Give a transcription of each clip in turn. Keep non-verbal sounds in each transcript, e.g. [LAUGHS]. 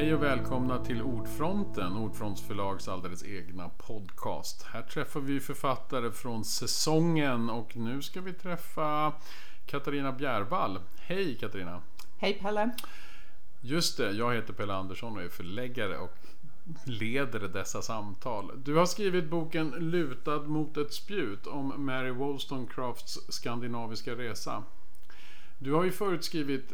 Hej och välkomna till Ordfronten, Ordfronts förlags alldeles egna podcast. Här träffar vi författare från säsongen och nu ska vi träffa Katarina Bjärvall. Hej Katarina! Hej Pelle! Just det, jag heter Pelle Andersson och är förläggare och leder dessa samtal. Du har skrivit boken Lutad mot ett spjut om Mary Wollstonecrafts skandinaviska resa. Du har ju förut skrivit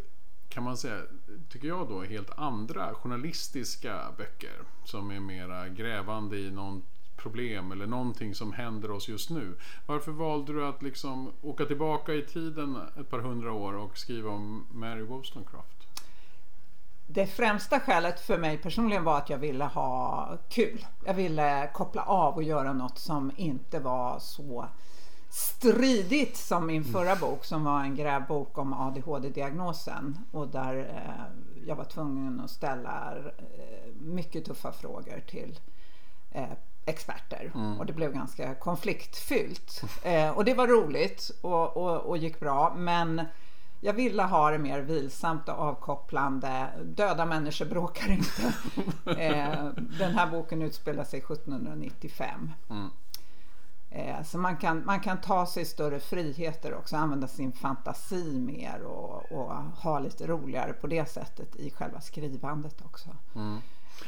kan man säga, tycker jag då, helt andra journalistiska böcker som är mera grävande i något problem eller någonting som händer oss just nu. Varför valde du att liksom åka tillbaka i tiden ett par hundra år och skriva om Mary Wollstonecraft? Det främsta skälet för mig personligen var att jag ville ha kul. Jag ville koppla av och göra något som inte var så stridigt som min förra bok som var en grävbok om ADHD-diagnosen och där eh, jag var tvungen att ställa eh, mycket tuffa frågor till eh, experter mm. och det blev ganska konfliktfyllt. Och det var roligt och, och, och, gick bra men jag ville ha det mer vilsamt och avkopplande. Döda människor bråkar inte. [LAUGHS] Den här boken utspelar sig 1795. Mm. Eh, så man kan, man kan ta sig större friheter också, använda sin fantasi mer och, och ha lite roligare på det sättet i själva skrivandet också. Mm.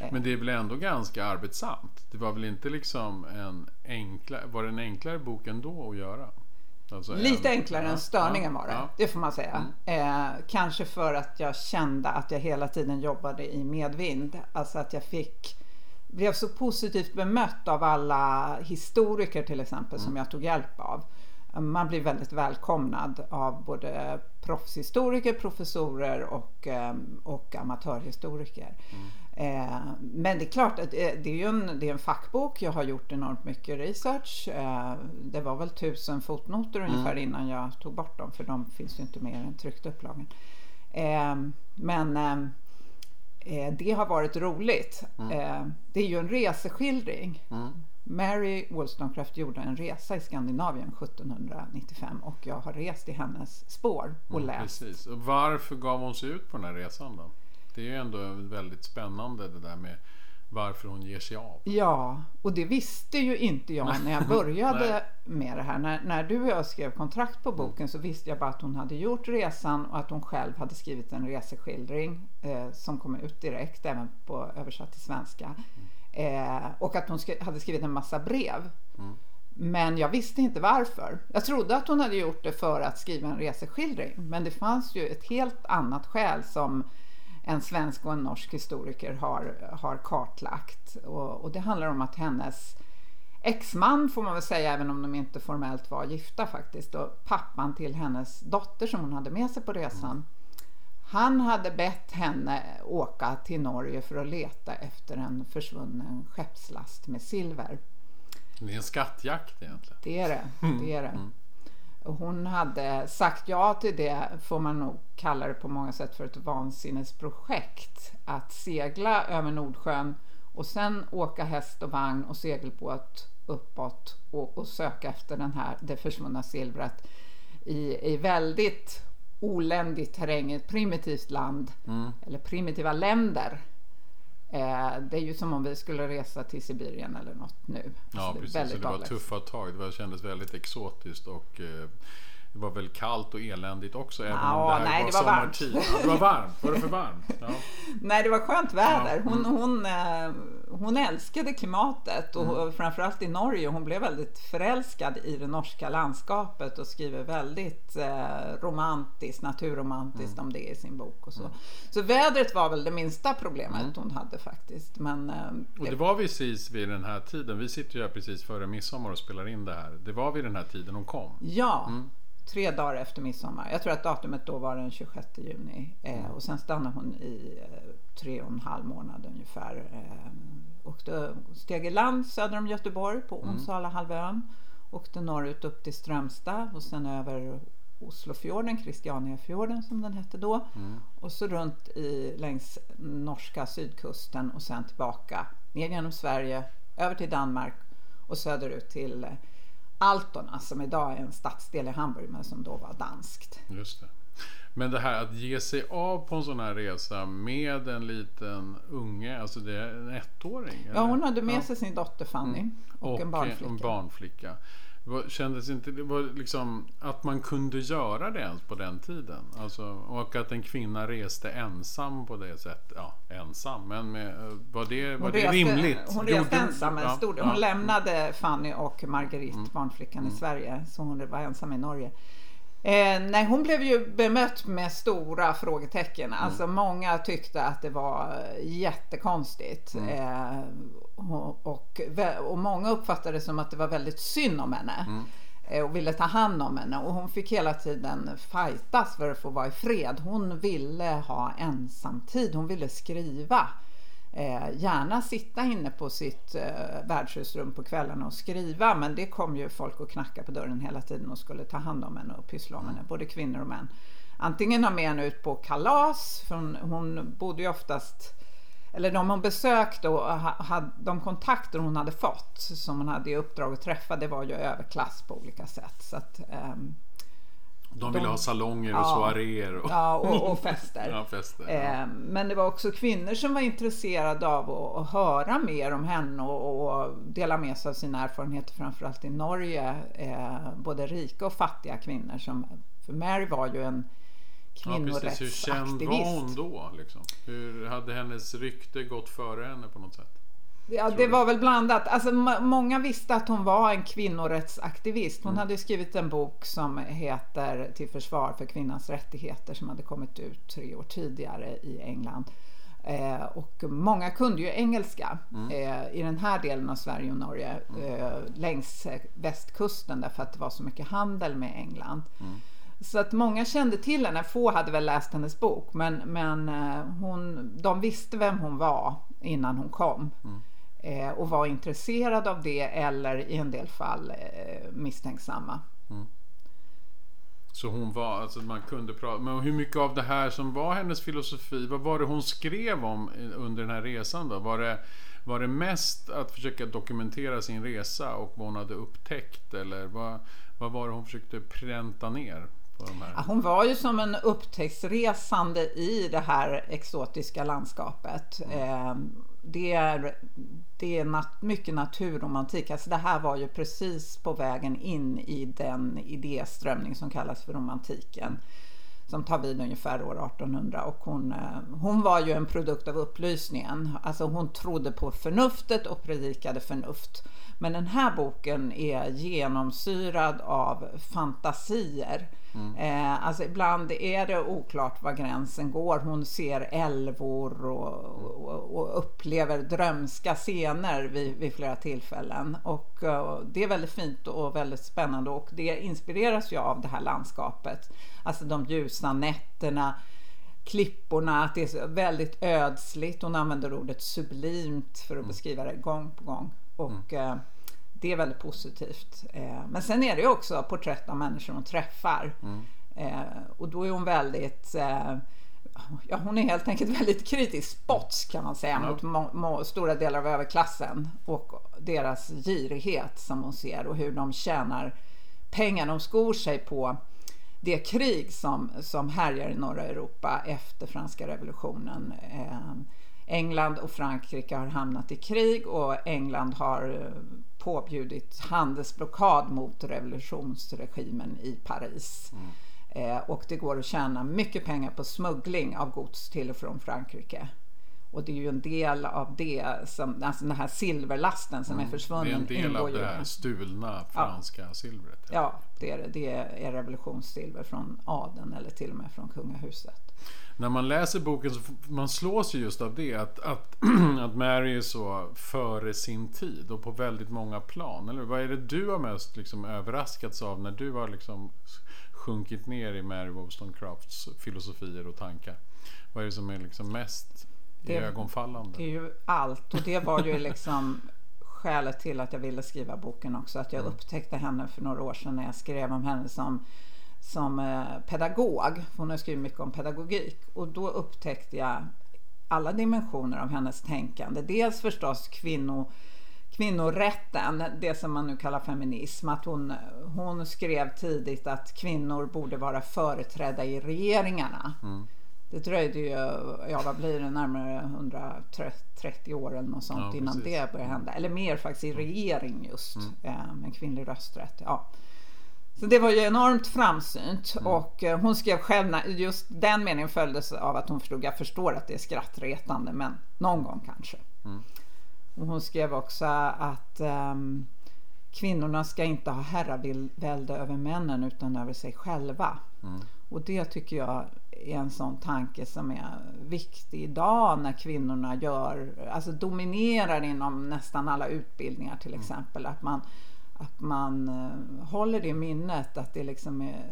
Eh. Men det är väl ändå ganska arbetsamt? Det var väl inte liksom en enklare, var det en enklare bok ändå att göra? Alltså Lite en, enklare ja, än störningen ja, var det, ja. det får man säga. Mm. Eh, kanske för att jag kände att jag hela tiden jobbade i medvind. Alltså att jag fick blev så positivt bemött av alla historiker till exempel mm. som jag tog hjälp av. Man blir väldigt välkomnad av både proffshistoriker, professorer och, eh, och amatörhistoriker. Mm. Eh, men det är klart att det är ju en, det är en fackbok. Jag har gjort enormt mycket research. Eh, det var väl tusen fotnoter mm. ungefär innan jag tog bort dem för de finns ju inte i den tryckta upplagan. Men eh, det har varit roligt. Mm. Eh, det är ju en reseskildring. Mm. Mary Wollstonecraft gjorde en resa i Skandinavien 1795 och jag har rest i hennes spår och mm, läst. Precis. Och varför gav hon sig ut på den här resan då? Det är ju ändå väldigt spännande det där med varför hon ger sig av. Ja, och det visste ju inte jag när jag [LAUGHS] började med det här. När, när du och jag skrev kontrakt på boken mm. så visste jag bara att hon hade gjort resan och att hon själv hade skrivit en reseskildring eh, som kom ut direkt, även på översatt till svenska. Mm. Eh, och att hon skri hade skrivit en massa brev. Mm. Men jag visste inte varför. Jag trodde att hon hade gjort det för att skriva en reseskildring. Men det fanns ju ett helt annat skäl som en svensk och en norsk historiker har, har kartlagt. Och, och det handlar om att hennes exman får man väl säga, även om de inte formellt var gifta faktiskt, och pappan till hennes dotter som hon hade med sig på resan. Han hade bett henne åka till Norge för att leta efter en försvunnen skeppslast med silver. Det är en skattjakt egentligen. Det är det. det, är det. Mm hon hade sagt ja till det, får man nog kalla det på många sätt för ett vansinnesprojekt. Att segla över Nordsjön och sen åka häst och vagn och segelbåt uppåt och, och söka efter den här, det försvunna silvret i, i väldigt oländig terräng, ett primitivt land, mm. eller primitiva länder. Eh, det är ju som om vi skulle resa till Sibirien eller något nu. Ja, precis. Det, det var tuffa tag. Det kändes väldigt exotiskt och eh, det var väl kallt och eländigt också även ja, om det här nej, var, det var sommartid. Varmt. Ja, det var varmt. Var det för varmt? Ja. [LAUGHS] nej, det var skönt väder. Hon, mm. hon, eh, hon älskade klimatet och mm. framförallt i Norge. Hon blev väldigt förälskad i det norska landskapet och skriver väldigt eh, romantiskt, naturromantiskt mm. om det i sin bok. Och så. Mm. så vädret var väl det minsta problemet mm. hon hade faktiskt. Men, eh, och det var precis vid den här tiden. Vi sitter ju här precis före midsommar och spelar in det här. Det var vid den här tiden hon kom. Ja. Mm tre dagar efter midsommar. Jag tror att datumet då var den 26 juni. Eh, och sen stannade hon i eh, tre och en halv månad ungefär. Eh, åkte, steg i land söder om Göteborg på mm. Onsalahalvön. Åkte norrut upp till Strömstad och sen över Oslofjorden, Christianiafjorden som den hette då. Mm. Och så runt i, längs norska sydkusten och sen tillbaka ner genom Sverige, över till Danmark och söderut till Altona som idag är en stadsdel i Hamburg men som då var danskt. Just det. Men det här att ge sig av på en sån här resa med en liten unge, alltså det är en ettåring? Eller? Ja, hon hade med sig sin dotter Fanny och, och, en barnflicka. En barnflicka. Kändes inte det var liksom att man kunde göra det ens på den tiden? Alltså, och att en kvinna reste ensam på det sättet. Ja, ensam, men med, var det, var det reste, rimligt? Hon reste ensam, men ja, stod, hon ja, lämnade Fanny och Marguerite, mm. barnflickan, mm. i Sverige. Så hon var ensam i Norge. Eh, nej, hon blev ju bemött med stora frågetecken. Mm. Alltså många tyckte att det var jättekonstigt. Mm. Eh, och, och, och, många uppfattade det som att det var väldigt synd om henne. Mm. Eh, och ville ta hand om henne. Och hon fick hela tiden fightas för att få vara i fred. Hon ville ha ensamtid. Hon ville skriva gärna sitta inne på sitt eh, värdshusrum på kvällarna och skriva. Men det kom ju folk och knackade på dörren hela tiden och skulle ta hand om henne och pyssla om henne, både kvinnor och män. Antingen ha med henne ut på kalas, för hon, hon bodde ju oftast eller de hon besökte och hade, de kontakter hon hade fått som hon hade i uppdrag att träffa det var ju överklass på olika sätt. Så att, um, de ville de, ha salonger och ja, soaréer. Och, ja, och, och fester. [LAUGHS] ja, fester ja. Eh, men det var också kvinnor som var intresserade av att, att höra mer om henne och, och, dela med sig av sina erfarenheter framförallt i Norge. Eh, både rika och fattiga kvinnor. Som, för Mary var ju en kvinnorättsaktivist. Ja, Hur känd var hon då? Liksom? Hur hade hennes rykte gått före henne på något sätt? Ja, det var väl blandat. Alltså, många visste att hon var en kvinnorättsaktivist. Hon mm. hade skrivit en bok som heter Till försvar för kvinnans rättigheter som hade kommit ut tre år tidigare i England. Eh, och många kunde ju engelska mm. eh, i den här delen av Sverige och Norge mm. eh, längs västkusten därför att det var så mycket handel med England. Mm. Så att många kände till henne. Få hade väl läst hennes bok men, men eh, hon, de visste vem hon var innan hon kom. Mm eh, och var intresserad av det eller i en del fall eh, misstänksamma. Mm. Så hon var, alltså man kunde prata, men hur mycket av det här som var hennes filosofi, vad var det hon skrev om eh, under den här resan då? Var det, var det mest att försöka dokumentera sin resa och vad hon hade upptäckt eller vad, vad var det hon försökte pränta ner? Ja, hon var ju som en upptäcktsresande i det här exotiska landskapet. Mm. Eh, det är, det är nat mycket naturromantik. Alltså det här var ju precis på vägen in i den idéströmning som kallas för romantiken som tar vid ungefär år 1800 och hon, eh, hon var ju en produkt av upplysningen. Alltså hon trodde på förnuftet och predikade förnuft. Men den här boken är genomsyrad av fantasier Mm. Eh, alltså ibland är det oklart var gränsen går. Hon ser älvor och, och, och upplever drömska scener vid, vid flera tillfällen. Och, och eh, det är väldigt fint och väldigt spännande och det inspireras ju av det här landskapet. Alltså de ljusa nätterna klipporna, att det är väldigt ödsligt. Hon använder ordet sublimt för att mm. beskriva det gång på gång. Och mm. Det är väldigt positivt. Eh, men sen är det ju också porträtt av människor hon träffar. Mm. Eh, och då är hon väldigt eh, Ja, hon är helt enkelt [LAUGHS] väldigt kritisk spots kan man säga mm. mot stora delar av överklassen och deras girighet som hon ser och hur de tjänar pengar. De skor sig på det krig som, som härjar i norra Europa efter franska revolutionen. England och Frankrike har hamnat i krig och England har påbjudit handelsblockad mot revolutionsregimen i Paris. Mm. Eh, och det går att tjäna mycket pengar på smuggling av gods till och från Frankrike. Och det är ju en del av det, som, alltså den här silverlasten som mm. är försvunnen. Det är en del av det här stulna franska ja. silvret. Ja, det är, det är revolutionssilver från adeln eller till och med från kungahuset när man läser boken så man slås ju just av det. Att, att, [CLEARS THROAT] att Mary är så före sin tid och på väldigt många plan. Eller Vad är det du har mest liksom överraskats av när du har liksom sjunkit ner i Mary Wollstonecrafts filosofier och tankar? Vad är det som är liksom mest det, ögonfallande? Det är ju allt och det var ju liksom skälet till att jag ville skriva boken också. Att jag mm. upptäckte henne för några år sedan när jag skrev om henne som som eh, pedagog. Hon har skrivit mycket om pedagogik och då upptäckte jag alla dimensioner av hennes tänkande. Dels förstås kvinno, kvinnorätten, det som man nu kallar feminism. Att hon, hon skrev tidigt att kvinnor borde vara företrädda i regeringarna. Mm. Det dröjde ju, ja vad blir det, närmare 130 år eller något sånt ja, innan precis. det började hända. Eller mer faktiskt i regering just, mm. eh, med kvinnlig rösträtt. Ja. Så det var ju enormt framsynt mm. och eh, hon skrev själv, just den meningen följdes av att hon förstod, jag förstår att det är skrattretande men någon gång kanske. Mm. Och hon skrev också att um, kvinnorna ska inte ha herravälde över männen utan över sig själva. Mm. Och det tycker jag är en sån tanke som är viktig idag när kvinnorna gör, alltså dominerar inom nästan alla utbildningar till mm. exempel. Att man, att man uh, håller det i minnet att det liksom är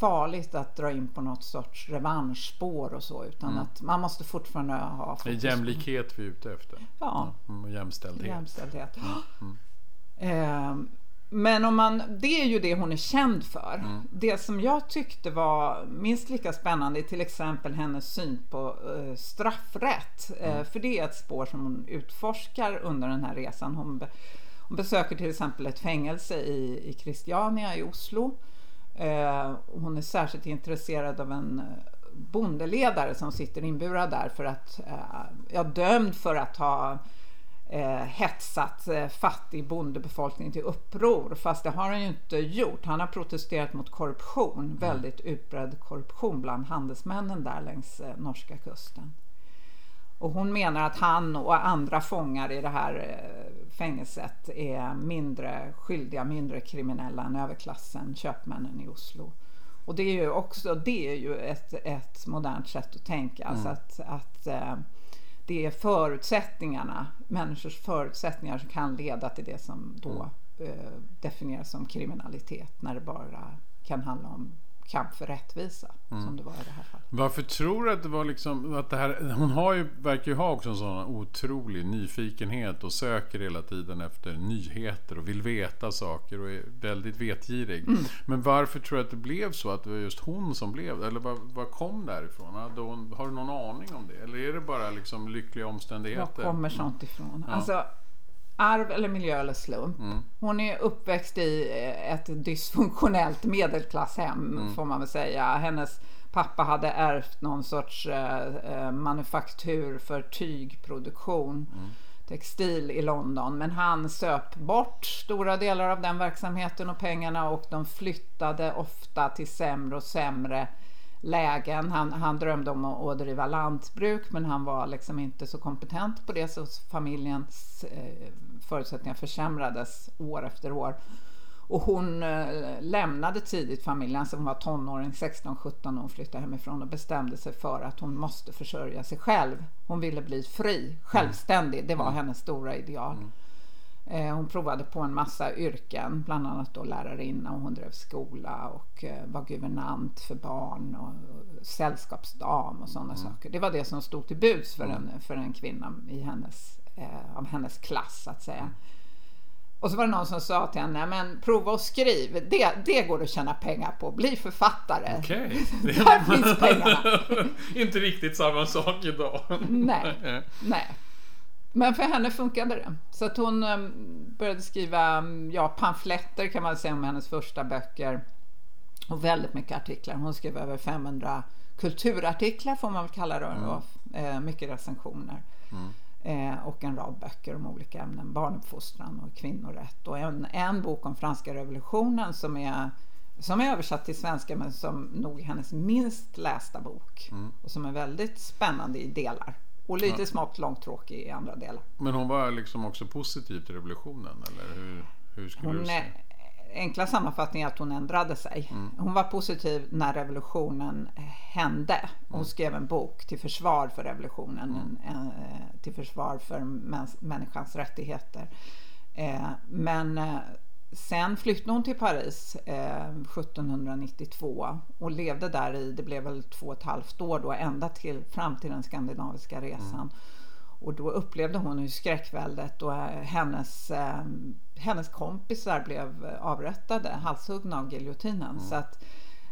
farligt att dra in på något sorts revanschspår och så utan mm. att man måste fortfarande ha Det är jämlikhet vi är ute efter. Ja. Mm, och jämställdhet. jämställdhet. Mm. Eh, men om man, det är ju det hon är känd för. Mm. Det som jag tyckte var minst lika spännande är till exempel hennes syn på eh, straffrätt. Eh, mm. för det är ett spår som hon utforskar under den här resan. Hon, hon besöker till exempel ett fängelse i, i Christiania i Oslo. Eh, hon är särskilt intresserad av en bondeledare som sitter inburad där för att, eh, ja, dömd för att ha eh, hetsat eh, fattig bondebefolkning till uppror. Fast det har han ju inte gjort. Han har protesterat mot korruption, mm. väldigt utbredd korruption bland handelsmännen där längs eh, norska kusten. Och hon menar att han och andra fångar i det här eh, fängelset är mindre skyldiga, mindre kriminella än överklassen, köpmännen i Oslo. Och det är ju också det är ju ett, ett modernt sätt att tänka. Alltså mm. Alltså att, att eh, det är förutsättningarna, människors förutsättningar som kan leda till det som då mm. eh, definieras som kriminalitet när det bara kan handla om kamp för rättvisa mm. som det var i det här fallet. Varför tror du att det var liksom att det här, hon har ju, verkar ju ha också en sån otrolig nyfikenhet och söker hela tiden efter nyheter och vill veta saker och är väldigt vetgirig. Mm. Men varför tror du att det blev så att det var just hon som blev Eller var, var kom det ifrån? Har, har du någon aning om det? Eller är det bara liksom lyckliga omständigheter? Var kommer sånt ifrån? Ja. Alltså, arv eller miljö eller slump. Mm. Hon är uppväxt i eh, ett dysfunktionellt medelklasshem mm. får man väl säga. Hennes pappa hade ärvt någon sorts eh, eh, manufaktur för tygproduktion. Mm. textil i London men han söp bort stora delar av den verksamheten och pengarna och de flyttade ofta till sämre och sämre lägen. Han, han drömde om att, driva lantbruk men han var liksom inte så kompetent på det så familjens eh, förutsättningar försämrades år efter år. Och hon eh, lämnade tidigt familjen, så hon var tonåring, 16-17 när hon flyttade hemifrån och bestämde sig för att hon måste försörja sig själv. Hon ville bli fri, självständig, det var mm. hennes stora ideal. Eh, hon provade på en massa yrken, bland annat då lärarinna och hon drev skola och eh, var guvernant för barn och sällskapsdam och sådana mm. saker. Det var det som stod till buds för, mm. en, för en kvinna i hennes, eh, av hennes klass så att säga. Och så var det någon som sa till henne, men prova och skriv, det, det går att tjäna pengar på, bli författare. Okej. [LAUGHS] Okay. Där finns pengarna. [LAUGHS] Inte riktigt samma sak idag. nej, [LAUGHS] nej. Men för henne funkade det. Så att hon um, började skriva ja, pamfletter kan man säga om hennes första böcker. Och väldigt mycket artiklar. Hon skrev över 500 kulturartiklar får man väl kalla det. Mm. Och, eh, mycket recensioner. Mm. Eh, och en rad böcker om olika ämnen. Barnuppfostran och kvinnorätt. Och en, en bok om franska revolutionen som är som är översatt till svenska men som nog är hennes minst lästa bok. Mm. Och som är väldigt spännande i delar. Och lite ja. smått långtråkig i andra delar. Men hon var liksom också positiv till revolutionen? Eller hur, hur skulle hon du säga? Enkla sammanfattningen är att hon ändrade sig. Mm. Hon var positiv när revolutionen hände. Hon mm. skrev en bok till försvar för revolutionen. Mm. En, en, till försvar för människans rättigheter. Eh, men eh, Sen flyttade hon till Paris eh, 1792 och levde där i, det blev väl två och ett halvt år då, ända till, fram till den skandinaviska resan. Mm. Och då upplevde hon hur skräckväldet och eh, hennes, eh, hennes kompisar blev avrättade, halshuggna av giljotinen. Mm. Så att,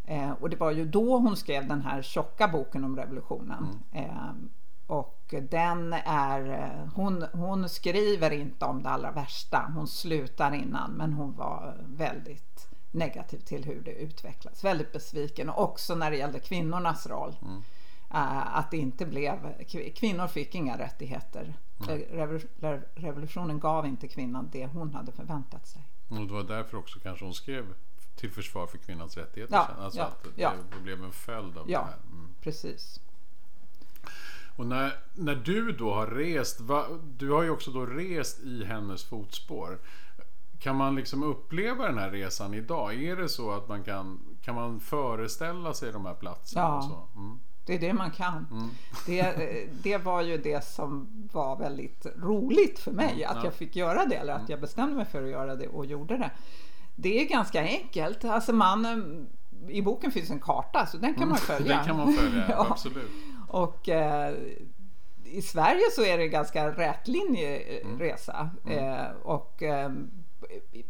eh, och det var ju då hon skrev den här tjocka boken om revolutionen. Mm. Eh, och den är, hon, hon skriver inte om det allra värsta. Hon slutar innan men hon var väldigt negativ till hur det utvecklades. Väldigt besviken och också när det gällde kvinnornas roll. Mm. Uh, att det inte blev, kvinnor fick inga rättigheter. Mm. Revolutionen gav inte kvinnan det hon hade förväntat sig. Och det var därför också kanske hon skrev till försvar för kvinnans rättigheter. Ja, alltså ja, att det, ja. blev en följd av ja, det här. Mm. precis. Och när, när du då har rest, va, du har ju också då rest i hennes fotspår. Kan man liksom uppleva den här resan idag? Är det så att man kan, kan man föreställa sig de här platserna? Ja. Och så? Mm. Det är det man kan. Mm. Det, det var ju det som var väldigt roligt för mig, Mm, att ja. jag fick göra det, eller att jag bestämde mig för att göra det och gjorde det. Det är ganska enkelt. Alltså man, eh, I boken finns en karta, så den kan man följa. [LAUGHS] Den kan man följa, [LAUGHS] Ja. absolut. Och eh, i Sverige så är det en ganska rätlinjig Mm. resa. Eh, och eh,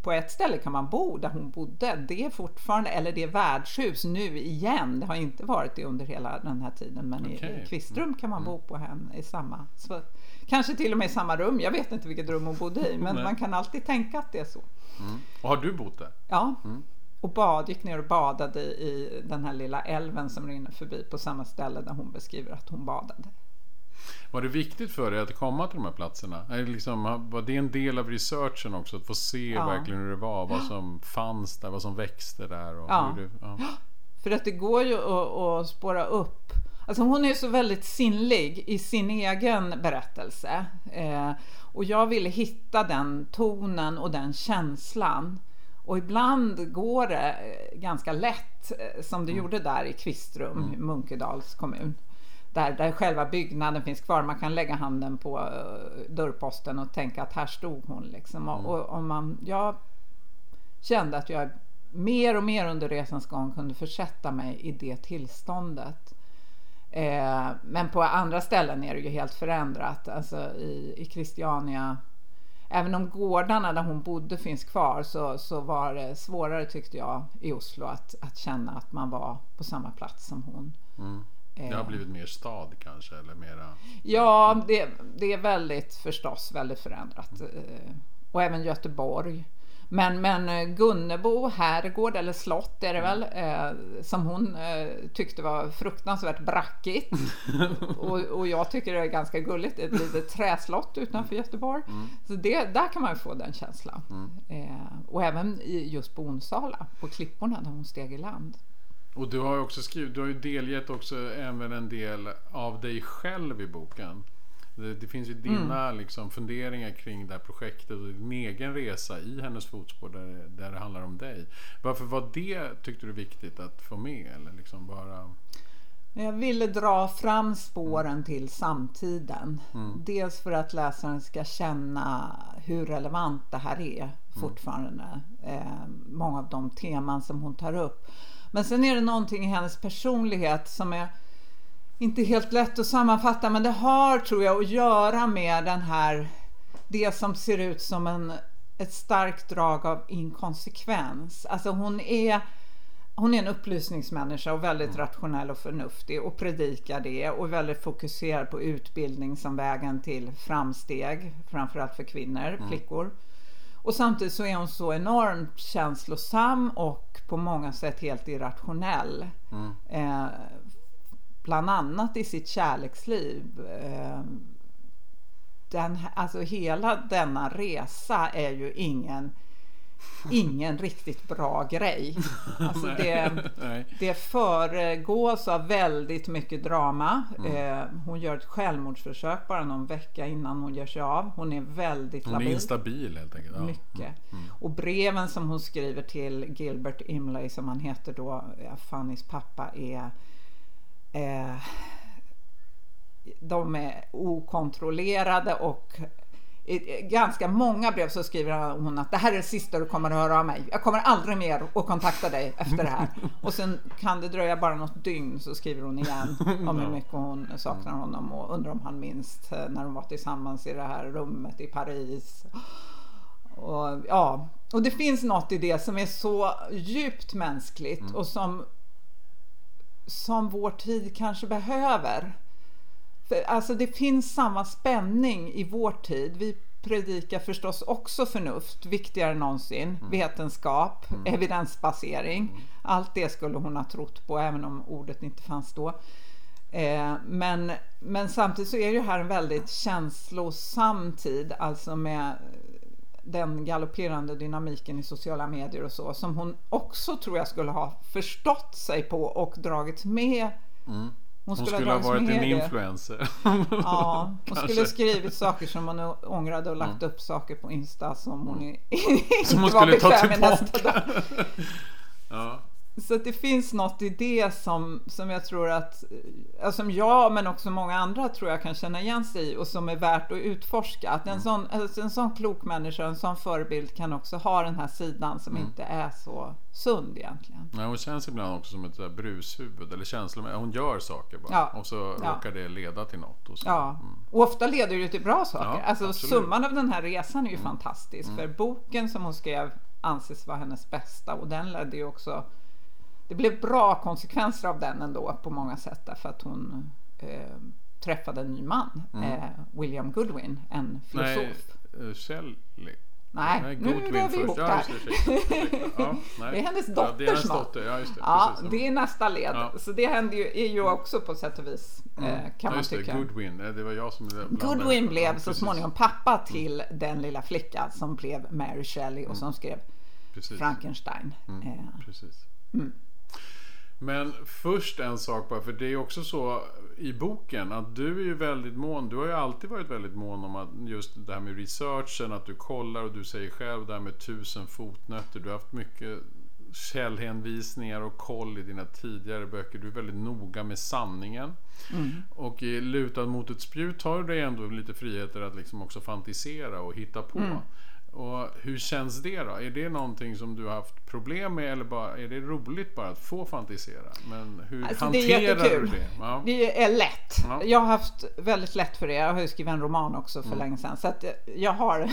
på ett ställe kan man bo där hon bodde. Det är fortfarande, eller det är värdshus nu igen. Det har inte varit det under hela den här tiden. Men Okej. Mm. i Kvistrum kan man bo på henne i samma, så, kanske till och med i samma rum. Jag vet inte vilket rum hon bodde i. Men man kan alltid tänka att det är så. Mm. Och har du bott där? Ja. Mm. Och bad, gick ner och badade i den här lilla älven som rinner förbi på samma ställe där hon beskriver att hon badade. Var det viktigt för dig att komma till de här platserna? Är det liksom, var det en del av researchen också? Att få se Ja. verkligen hur det var? Vad som fanns där? Vad som växte där? Och Ja. hur det, ja. [GASPS] För att det går ju att, att spåra upp. Alltså hon är ju så väldigt sinnlig i sin egen berättelse. Eh, och jag ville hitta den tonen och den känslan. Och ibland går det eh, ganska lätt, eh, som det gjorde där i Kvistrum, Munkedals kommun. Där, där själva byggnaden finns kvar. Man kan lägga handen på eh, dörrposten och tänka att här stod hon. Liksom. Och, och, om man, jag kände att jag mer och mer under resans gång kunde försätta mig i det tillståndet. Eh, men på andra ställen är det ju helt förändrat. Alltså i, i Christiania, även om gårdarna där hon bodde finns kvar så, så var det svårare tyckte jag i Oslo att, att känna att man var på samma plats som hon. Mm. Det har blivit mer stad kanske? Eller mera... Ja, det, det är väldigt förstås väldigt förändrat. Eh, Och även Göteborg. Men, men eh, Gunnebo herrgård eller slott är det väl eh, som hon eh, tyckte var fruktansvärt brackigt. [LAUGHS] och, och jag tycker det är ganska gulligt. Ett litet träslott utanför Göteborg. Så det, där kan man få den känslan. Eh, och även i, just på Onsala, på klipporna där hon steg i land. Och du har ju också skrivit, du har ju delgett också även en del av dig själv i boken. Det, det finns ju dina liksom, funderingar kring det här projektet och din egen resa i hennes fotspår där, det- där det handlar om dig. Varför var det, tyckte du, viktigt att få med? Eller liksom bara... Jag ville dra fram spåren till samtiden. Dels för att läsaren ska känna hur relevant det här är fortfarande. Eh, många av de teman som hon tar upp. Men sen är det någonting i hennes personlighet som är inte helt lätt att sammanfatta men det har tror jag att göra med den här det som ser ut som en, ett starkt drag av inkonsekvens. Alltså hon är hon är en upplysningsmänniska och väldigt rationell och förnuftig och predikar det och väldigt fokuserad på utbildning som vägen till framsteg, framförallt för kvinnor, flickor. Och samtidigt så är hon så enormt känslosam och på många sätt helt irrationell. Eh, bland annat i sitt kärleksliv. Eh, den, alltså hela denna resa är ju ingen ingen [LAUGHS] riktigt bra grej. Alltså det, det föregås av väldigt mycket drama. Eh, hon gör ett självmordsförsök bara någon vecka innan hon ger sig av. Hon är väldigt Hon är labil. instabil helt enkelt. Ja. Mycket. Och breven som hon skriver till Gilbert Imlay som han heter då, ja, Fannys pappa, är eh, de är okontrollerade och i ganska många brev så skriver hon att det här är det sista du kommer att höra av mig. Jag kommer aldrig mer att kontakta dig efter det här. Och sen kan det dröja bara något dygn så skriver hon igen om hur mycket hon saknar honom och undrar om han minns eh, när de var tillsammans i det här rummet i Paris. Och, ja, och det finns något i det som är så djupt mänskligt och som, som vår tid kanske behöver. För, alltså det finns samma spänning i vår tid. Vi predikar förstås också förnuft, viktigare än någonsin. Mm. Vetenskap, mm. evidensbasering. Mm. Allt det skulle hon ha trott på, även om ordet inte fanns då. Eh, men, men samtidigt så är det här en väldigt känslosam tid, alltså med den galopperande dynamiken i sociala medier och så, som hon också tror jag skulle ha förstått sig på och dragits med mm. Hon skulle, hon skulle ha, varit en influencer. Ja, [LAUGHS] hon skulle skrivit saker som hon ångrade och lagt mm. upp saker på Insta som hon mm. inte som hon [LAUGHS] var bekväm med nästa dag. [LAUGHS] ja. Så att det finns något i det som, som jag tror att, som jag men också många andra tror jag kan känna igen sig i och som är värt att utforska. Att en, mm. sån, alltså en sån klok människa, en sån förebild kan också ha den här sidan som mm. inte är så sund egentligen. Nej, hon känns ibland också som ett där brushuvud eller känslomässigt. Hon gör saker bara ja. och så ja. råkar det leda till något. Och så. Ja, mm. och ofta leder det till bra saker. Ja, alltså absolut. summan av den här resan är ju mm. fantastisk. Mm. För boken som hon skrev anses vara hennes bästa och den ledde ju också det blev bra konsekvenser av den ändå på många sätt därför att hon eh, träffade en ny man, mm. eh, William Goodwin, en filosof. Nej, uh, Shelley. Nej, nej nu rör vi ihop det här. [LAUGHS] Ja, det är hennes dotter ja, det är hennes snart. Dotter. Ja, det, ja, det är nästa led. Ja. Så det händer ju, är ju också på sätt och vis, mm. eh, kan man tycka. Det, Goodwin, det var jag som Goodwin blev så småningom pappa till mm. den lilla flicka som blev Mary Shelley och mm. som skrev precis. Frankenstein. Mm. Eh. Precis. Men först en sak bara, för det är också så i boken att du är ju väldigt mån, du har ju alltid varit väldigt mån om att just det här med researchen, att du kollar och du säger själv det här med tusen fotnötter. Du har haft mycket källhänvisningar och koll i dina tidigare böcker. Du är väldigt noga med sanningen. Mm. Och i Lutad mot ett spjut har du dig ändå lite friheter att liksom också fantisera och hitta på. Mm. Och hur känns det då? Är det någonting som du har haft problem med eller bara, är det roligt bara att få fantisera? Men hur alltså, hanterar du det? Ja. Det är lätt. Ja. Jag har haft väldigt lätt för det. Jag har ju skrivit en roman också för mm. länge sedan. Så att jag har [LAUGHS]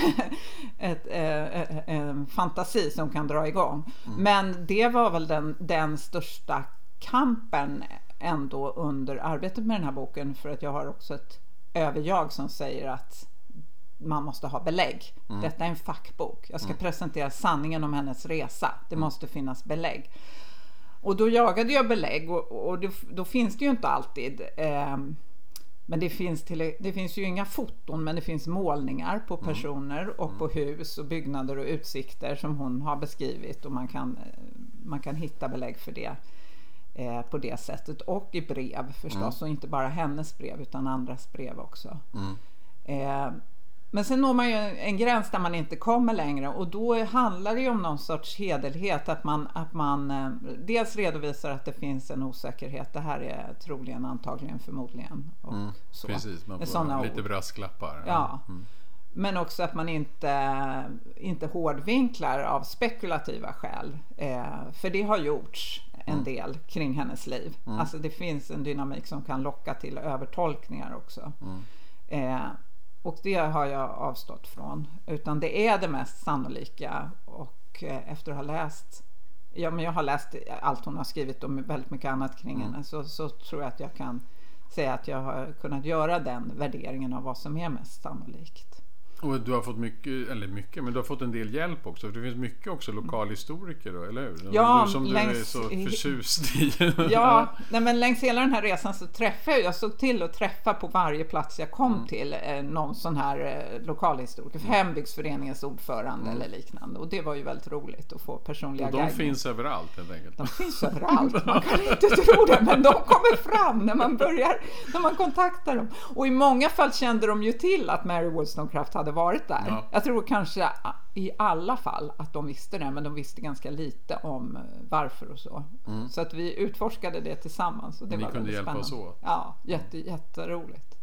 ett, äh, en fantasi som kan dra igång. Mm. Men det var väl den, den största kampen ändå under arbetet med den här boken. För att jag har också ett överjag som säger att man måste ha belägg. Mm. Detta är en fackbok. Jag ska mm. presentera sanningen om hennes resa. Det mm. måste finnas belägg. Och då jagade jag belägg och, och det, då finns det ju inte alltid. Eh, men det finns, till, det finns ju inga foton men det finns målningar på mm. personer och på mm. hus och byggnader och utsikter som hon har beskrivit och man kan, man kan hitta belägg för det eh, på det sättet. Och i brev förstås mm. och inte bara hennes brev utan andras brev också. Mm. Eh, men sen når man ju en gräns där man inte kommer längre och då handlar det ju om någon sorts hederlighet. Att man, att man eh, dels redovisar att det finns en osäkerhet. Det här är troligen, antagligen, förmodligen. Och mm, så. Precis, man får lite brasklappar. Ja. Mm. Men också att man inte, inte hårdvinklar av spekulativa skäl. Eh, för det har gjorts en mm. del kring hennes liv. Mm. Alltså det finns en dynamik som kan locka till övertolkningar också. Mm. Eh, och det har jag avstått från. Utan det är det mest sannolika. Och eh, efter att ha läst Ja, men jag har läst allt hon har skrivit och väldigt mycket annat kring mm. henne. Så, så tror jag att jag kan säga att jag har kunnat göra den värderingen av vad som är mest sannolikt. Och du har fått mycket, eller mycket, men du har fått en del hjälp också. För det finns mycket också lokalhistoriker då, eller hur? Ja, du, som längs, du är så förtjust i. [LAUGHS] ja. Nej, men längs hela den här resan så träffade jag, jag såg till att träffa på varje plats jag kom mm. till eh, någon sån här eh, lokalhistoriker, mm. hembygdsföreningens ordförande mm. eller liknande. Och det var ju väldigt roligt att få personliga guider. De finns överallt helt enkelt. De finns överallt, [LAUGHS] man kan inte tro det, men de kommer fram när man börjar, när man kontaktar dem. Och i många fall kände de ju till att Mary Wollstonecraft hade varit där. Ja. Jag tror kanske i alla fall att de visste det, men de visste ganska lite om eh, varför och så. Mm. Så att vi utforskade det tillsammans. Och det Ni var kunde hjälpa oss åt? Ja, jätte, jätteroligt.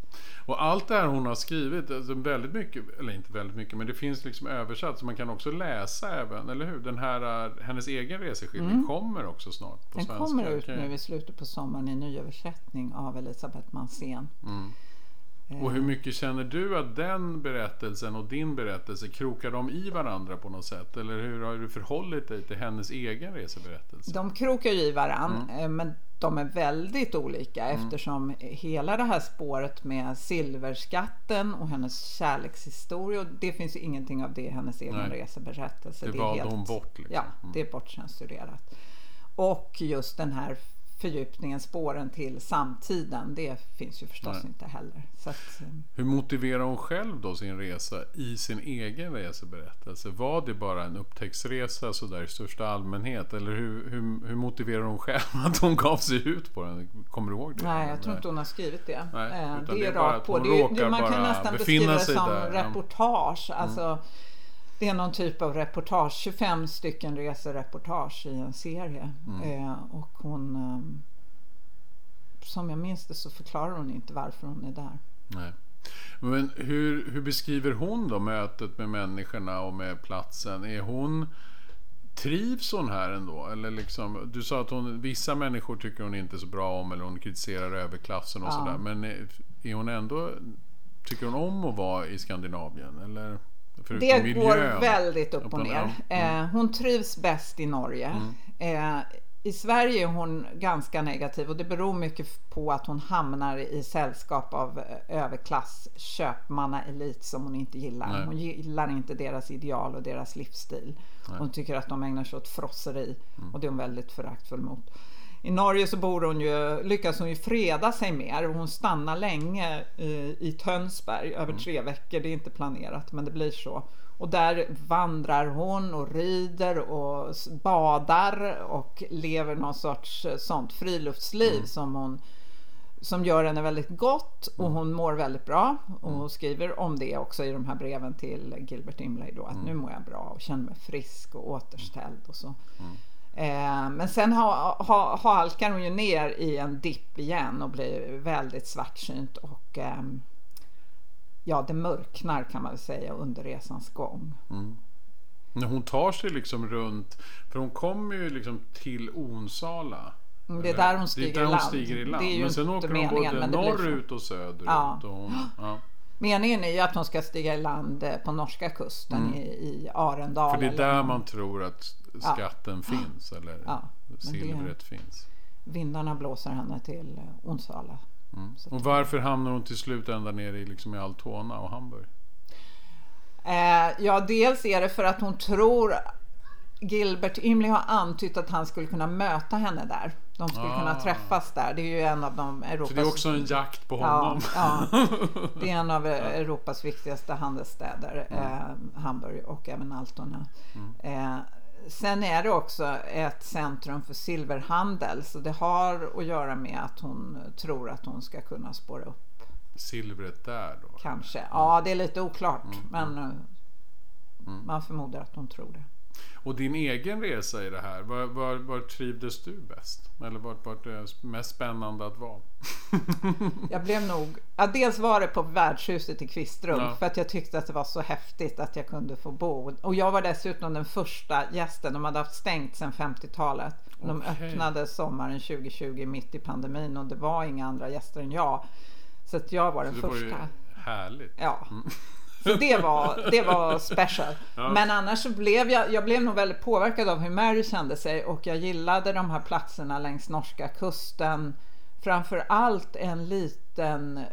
Och allt det här hon har skrivit, alltså väldigt mycket, eller inte väldigt mycket, men det finns liksom översatt så man kan också läsa även, eller hur? Den här, eh, hennes egen reseskildring mm. kommer också snart på Den svenska. kommer ut nu i slutet på sommaren i nyöversättning av Elisabeth Mansén. Mm. Och hur mycket känner du att den berättelsen och din berättelse krokar de i varandra på något sätt? Eller hur har du förhållit dig till hennes egen reseberättelse? De krokar ju i varandra, mm. Eh, men de är väldigt olika mm. eftersom hela det här spåret med silverskatten och hennes kärlekshistoria, det finns ju ingenting av det i hennes egen reseberättelse. Det, det valde hon bort. Liksom. Ja, mm. det är bortcensurerat. Och just den här fördjupningen, spåren till samtiden, det finns ju förstås Nej. inte heller. Att, eh, hur motiverar hon själv då sin resa i sin egen reseberättelse? Var det bara en upptäcktsresa sådär i största allmänhet? Eller hur, hur, hur motiverar hon själv att hon gav sig ut på den? Kommer du ihåg det? Nej, jag tror inte hon har skrivit det. Nej, eh, det är rakt på. Det, man kan nästan beskriva det som där. reportage. Alltså, mm. Det är någon typ av reportage, 25 stycken resereportage i en serie. Mm. Eh, och hon, eh, som jag minns det så förklarar hon inte varför hon är där. Nej. Men hur, hur beskriver hon då mötet med människorna och med platsen? Är hon Trivs hon här ändå? Eller liksom, du sa att hon, vissa människor tycker hon inte så bra om eller hon kritiserar överklassen och ja. sådär. Men är, är hon ändå, tycker hon om att vara i Skandinavien? Eller? Det miljön. går väldigt upp och ner. Mm. Eh, hon trivs bäst i Norge. Mm. Eh, I Sverige är hon ganska negativ och det beror mycket på att hon hamnar i sällskap av eh, överklass köpmannaelit som hon inte gillar. Nej. Hon gillar inte deras ideal och deras livsstil. Nej. Hon tycker att de ägnar sig åt frosseri mm. och det är hon väldigt föraktfull mot. I Norge så bor hon ju, lyckas hon ju freda sig mer. Hon stannar länge i, i Tönsberg över mm. tre veckor. Det är inte planerat men det blir så. Och där vandrar hon och rider och badar och lever någon sorts eh, sånt friluftsliv mm. som hon som gör henne väldigt gott och mm. hon mår väldigt bra. Och hon mm. skriver om det också i de här breven till Gilbert Imlay då att mm. nu mår jag bra och känner mig frisk och återställd och så. Mm. Eh, men sen ha, ha, halkar hon ju ner i en dipp igen och blir väldigt svartsynt och eh, ja, det mörknar kan man säga under resans gång. Mm. När hon tar sig liksom runt, för hon kommer ju liksom till Onsala. Mm, det är där hon stiger, där hon stiger i land. men sen åker hon både norrut och söderut. Ja. Och hon, ja. Meningen är ju att hon ska stiga i land eh, på norska kusten mm. i, i Arendal. För det är där man tror att skatten ja. finns eller ja, silvret det, finns. Vindarna blåser henne till eh, Onsala. Mm. Och varför hamnar hon till slut ända nere i, liksom i Altona och Hamburg? Eh, ja, dels är det för att hon tror Gilbert Imley har antytt att han skulle kunna möta henne där. De skulle ah. kunna träffas där. Det är ju en av de Europas... Så det är också en jakt på honom? Ja, ja. [LAUGHS] det är en av Europas viktigaste handelsstäder, mm. eh, Hamburg och även Altona. Mm. Eh, sen är det också ett centrum för silverhandel så det har att göra med att hon tror att hon ska kunna spåra upp silvret där då? Kanske. Ja, det är lite oklart mm. men eh, mm. man förmodar att hon tror det. Och din egen resa i det här, var, var, var trivdes du bäst? Eller vart var det mest spännande att vara? [LAUGHS] jag blev nog, ja, dels var det på värdshuset i Kvistrum ja. för att jag tyckte att det var så häftigt att jag kunde få bo. Och jag var dessutom den första gästen, de hade haft stängt sedan 50-talet. De okay. öppnade sommaren 2020 mitt i pandemin och det var inga andra gäster än jag. Så att jag var den så första. Var härligt. Ja. Mm. Så det var, det var special. [LAUGHS] Ja. Men annars så blev jag, jag blev nog väldigt påverkad av hur Mary kände sig och jag gillade de här platserna längs norska kusten. Framför allt en liten,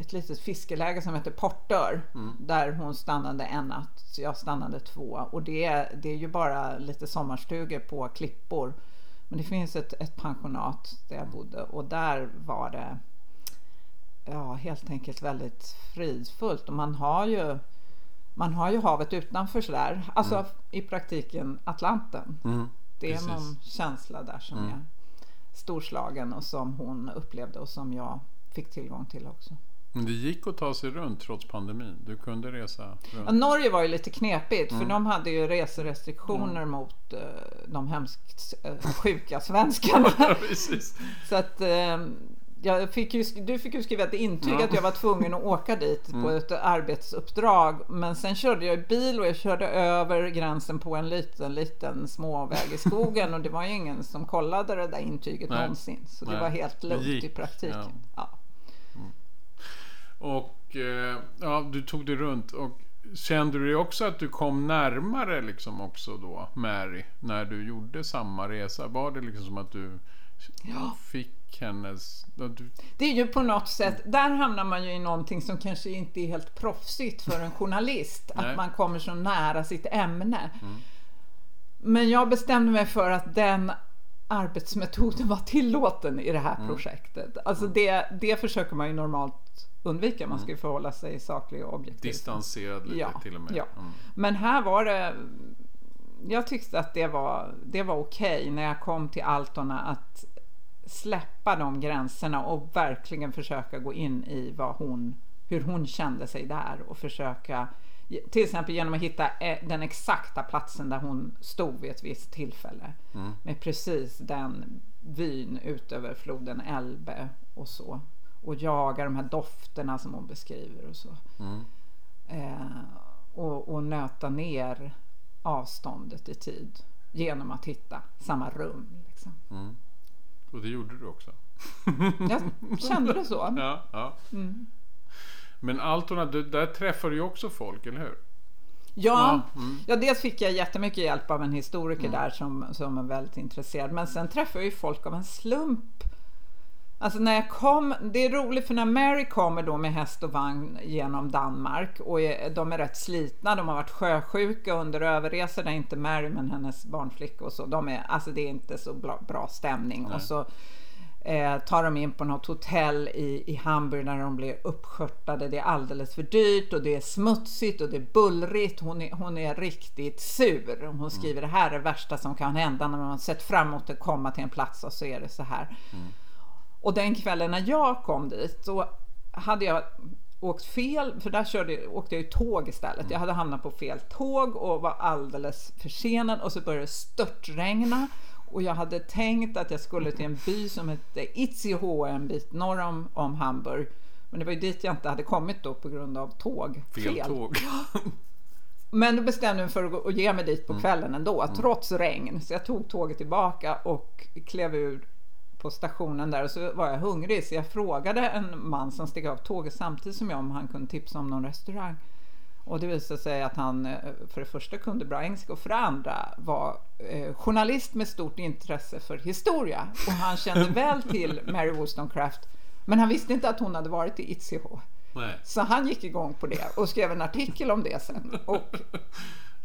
ett litet fiskeläge som heter Portör mm. där hon stannade en natt. Så jag stannade två och det, det är ju bara lite sommarstugor på klippor. Men det finns ett, ett pensionat där jag bodde och där var det ja, helt enkelt väldigt fridfullt. Och man har ju, man har ju havet utanför sådär. Alltså mm. i praktiken Atlanten. Mm, det är precis. någon känsla där som mm. är storslagen och som hon upplevde och som jag fick tillgång till också. Men det gick att ta sig runt trots pandemin? Du kunde resa runt? Ja, Norge var ju lite knepigt mm. för de hade ju reserestriktioner mm. mot uh, de hemskt uh, sjuka svenskarna. [LAUGHS] Så att uh, jag fick ju, du fick ju skriva ett intyg ja. att jag var tvungen att åka dit mm. på ett arbetsuppdrag. Men sen körde jag bil och jag körde över gränsen på en liten, liten småväg i [LAUGHS] skogen och det var ju ingen som kollade det där intyget Nej. någonsin. Så Nej. det var helt lugnt i praktiken. Ja. ja. Mm. Och eh, ja, du tog dig runt och Kände du också att du kom närmare liksom också då Mary när du gjorde samma resa? Var det liksom som att du ja. fick hennes... Du... Det är ju på något sätt, där hamnar man ju i någonting som kanske inte är helt proffsigt för en journalist. att man kommer så nära sitt ämne. Mm. Men jag bestämde mig för att den arbetsmetoden var tillåten i det här mm. projektet. Alltså mm. det, det försöker man ju normalt undvika. Man ska ju mm. förhålla sig saklig och objektiv. Distanserad lite ja, till och med. Ja. Mm. Men här var det jag tyckte att det var, det var okej okay när jag kom till Altona att släppa de gränserna och verkligen försöka gå in i vad hon, hur hon kände sig där och försöka till exempel genom att hitta eh, den exakta platsen där hon stod vid ett visst tillfälle. Mm. Med precis den vyn ut över floden Elbe och så. Och jaga de här dofterna som hon beskriver och så. Mm. Eh, och, och nöta ner avståndet i tid genom att hitta samma rum. Liksom. Mm. Och det gjorde du också? [LAUGHS] Jag kände det så. Ja, ja. Mm. Men Altona, där träffar du ju också folk, eller hur? Ja, ja, mm. ja, dels fick jag jättemycket hjälp av en historiker mm. där som, som är väldigt intresserad. Men sen träffade jag ju folk av en slump. Alltså när jag kom, det är roligt för när Mary kommer då med häst och vagn genom Danmark och är, de är rätt slitna, de har varit sjösjuka under överresor, det är inte Mary men hennes barnflicka och så. De är, alltså det är inte så bra, bra stämning. Nej. Och så eh, tar de in på något hotell i, i Hamburg när de blir uppskörtade. Det är alldeles för dyrt och det är smutsigt och det är bullrigt. Hon är, hon är riktigt sur. Hon mm. skriver mm. det här är det värsta som kan hända när man har sett fram emot att komma till en plats och så är det så här. Mm. Och den kvällen när jag kom dit så hade jag åkt fel, för där körde, åkte jag ju tåg istället. Mm. Jag hade hamnat på fel tåg och var alldeles försenad och så började det störtregna. Och jag hade tänkt att jag skulle till en by som hette Itzehoe, en bit norr om, om Hamburg. Men det var ju dit jag inte hade kommit då på grund av tåg. Fel, Fel. tåg. Men då bestämde jag mig för att ge mig dit på mm. kvällen ändå, mm. trots regn. Så jag tog tåget tillbaka och klev ur på stationen där och så var jag hungrig så jag frågade en man som steg av tåget samtidigt som jag om han kunde tipsa om någon restaurang. Och det visade sig att han eh, för det första kunde bra engelska och för det andra var eh, journalist med stort intresse för historia. Och han kände [LAUGHS] väl till Mary Wollstonecraft men han visste inte att hon hade varit i Itzehoe. Så han gick igång på det och skrev en artikel om det sen. Och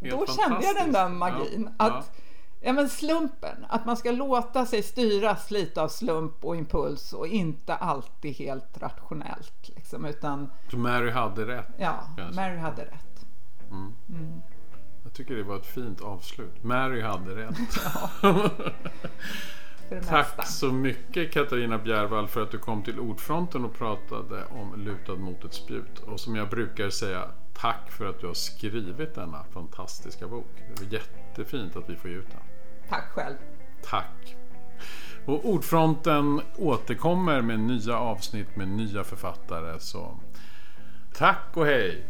[LAUGHS] då kände jag den där magin. Ja, att ja Ja men slumpen, att man ska låta sig styras lite av slump och impuls och inte alltid helt rationellt. Liksom, utan, Så Mary hade rätt? Ja, Mary hade rätt. Mm. Mm. Jag tycker det var ett fint avslut. Mary hade rätt. [LAUGHS] [LAUGHS] Tack så mycket Katarina Bjärvall för att du kom till Ordfronten och pratade om Lutad mot ett spjut. Och som jag brukar säga, tack för att du har skrivit denna fantastiska bok. Det var jättefint att vi får ge ut den. Tack själv. Tack. Och Ordfronten återkommer med nya avsnitt med nya författare. Så tack och hej!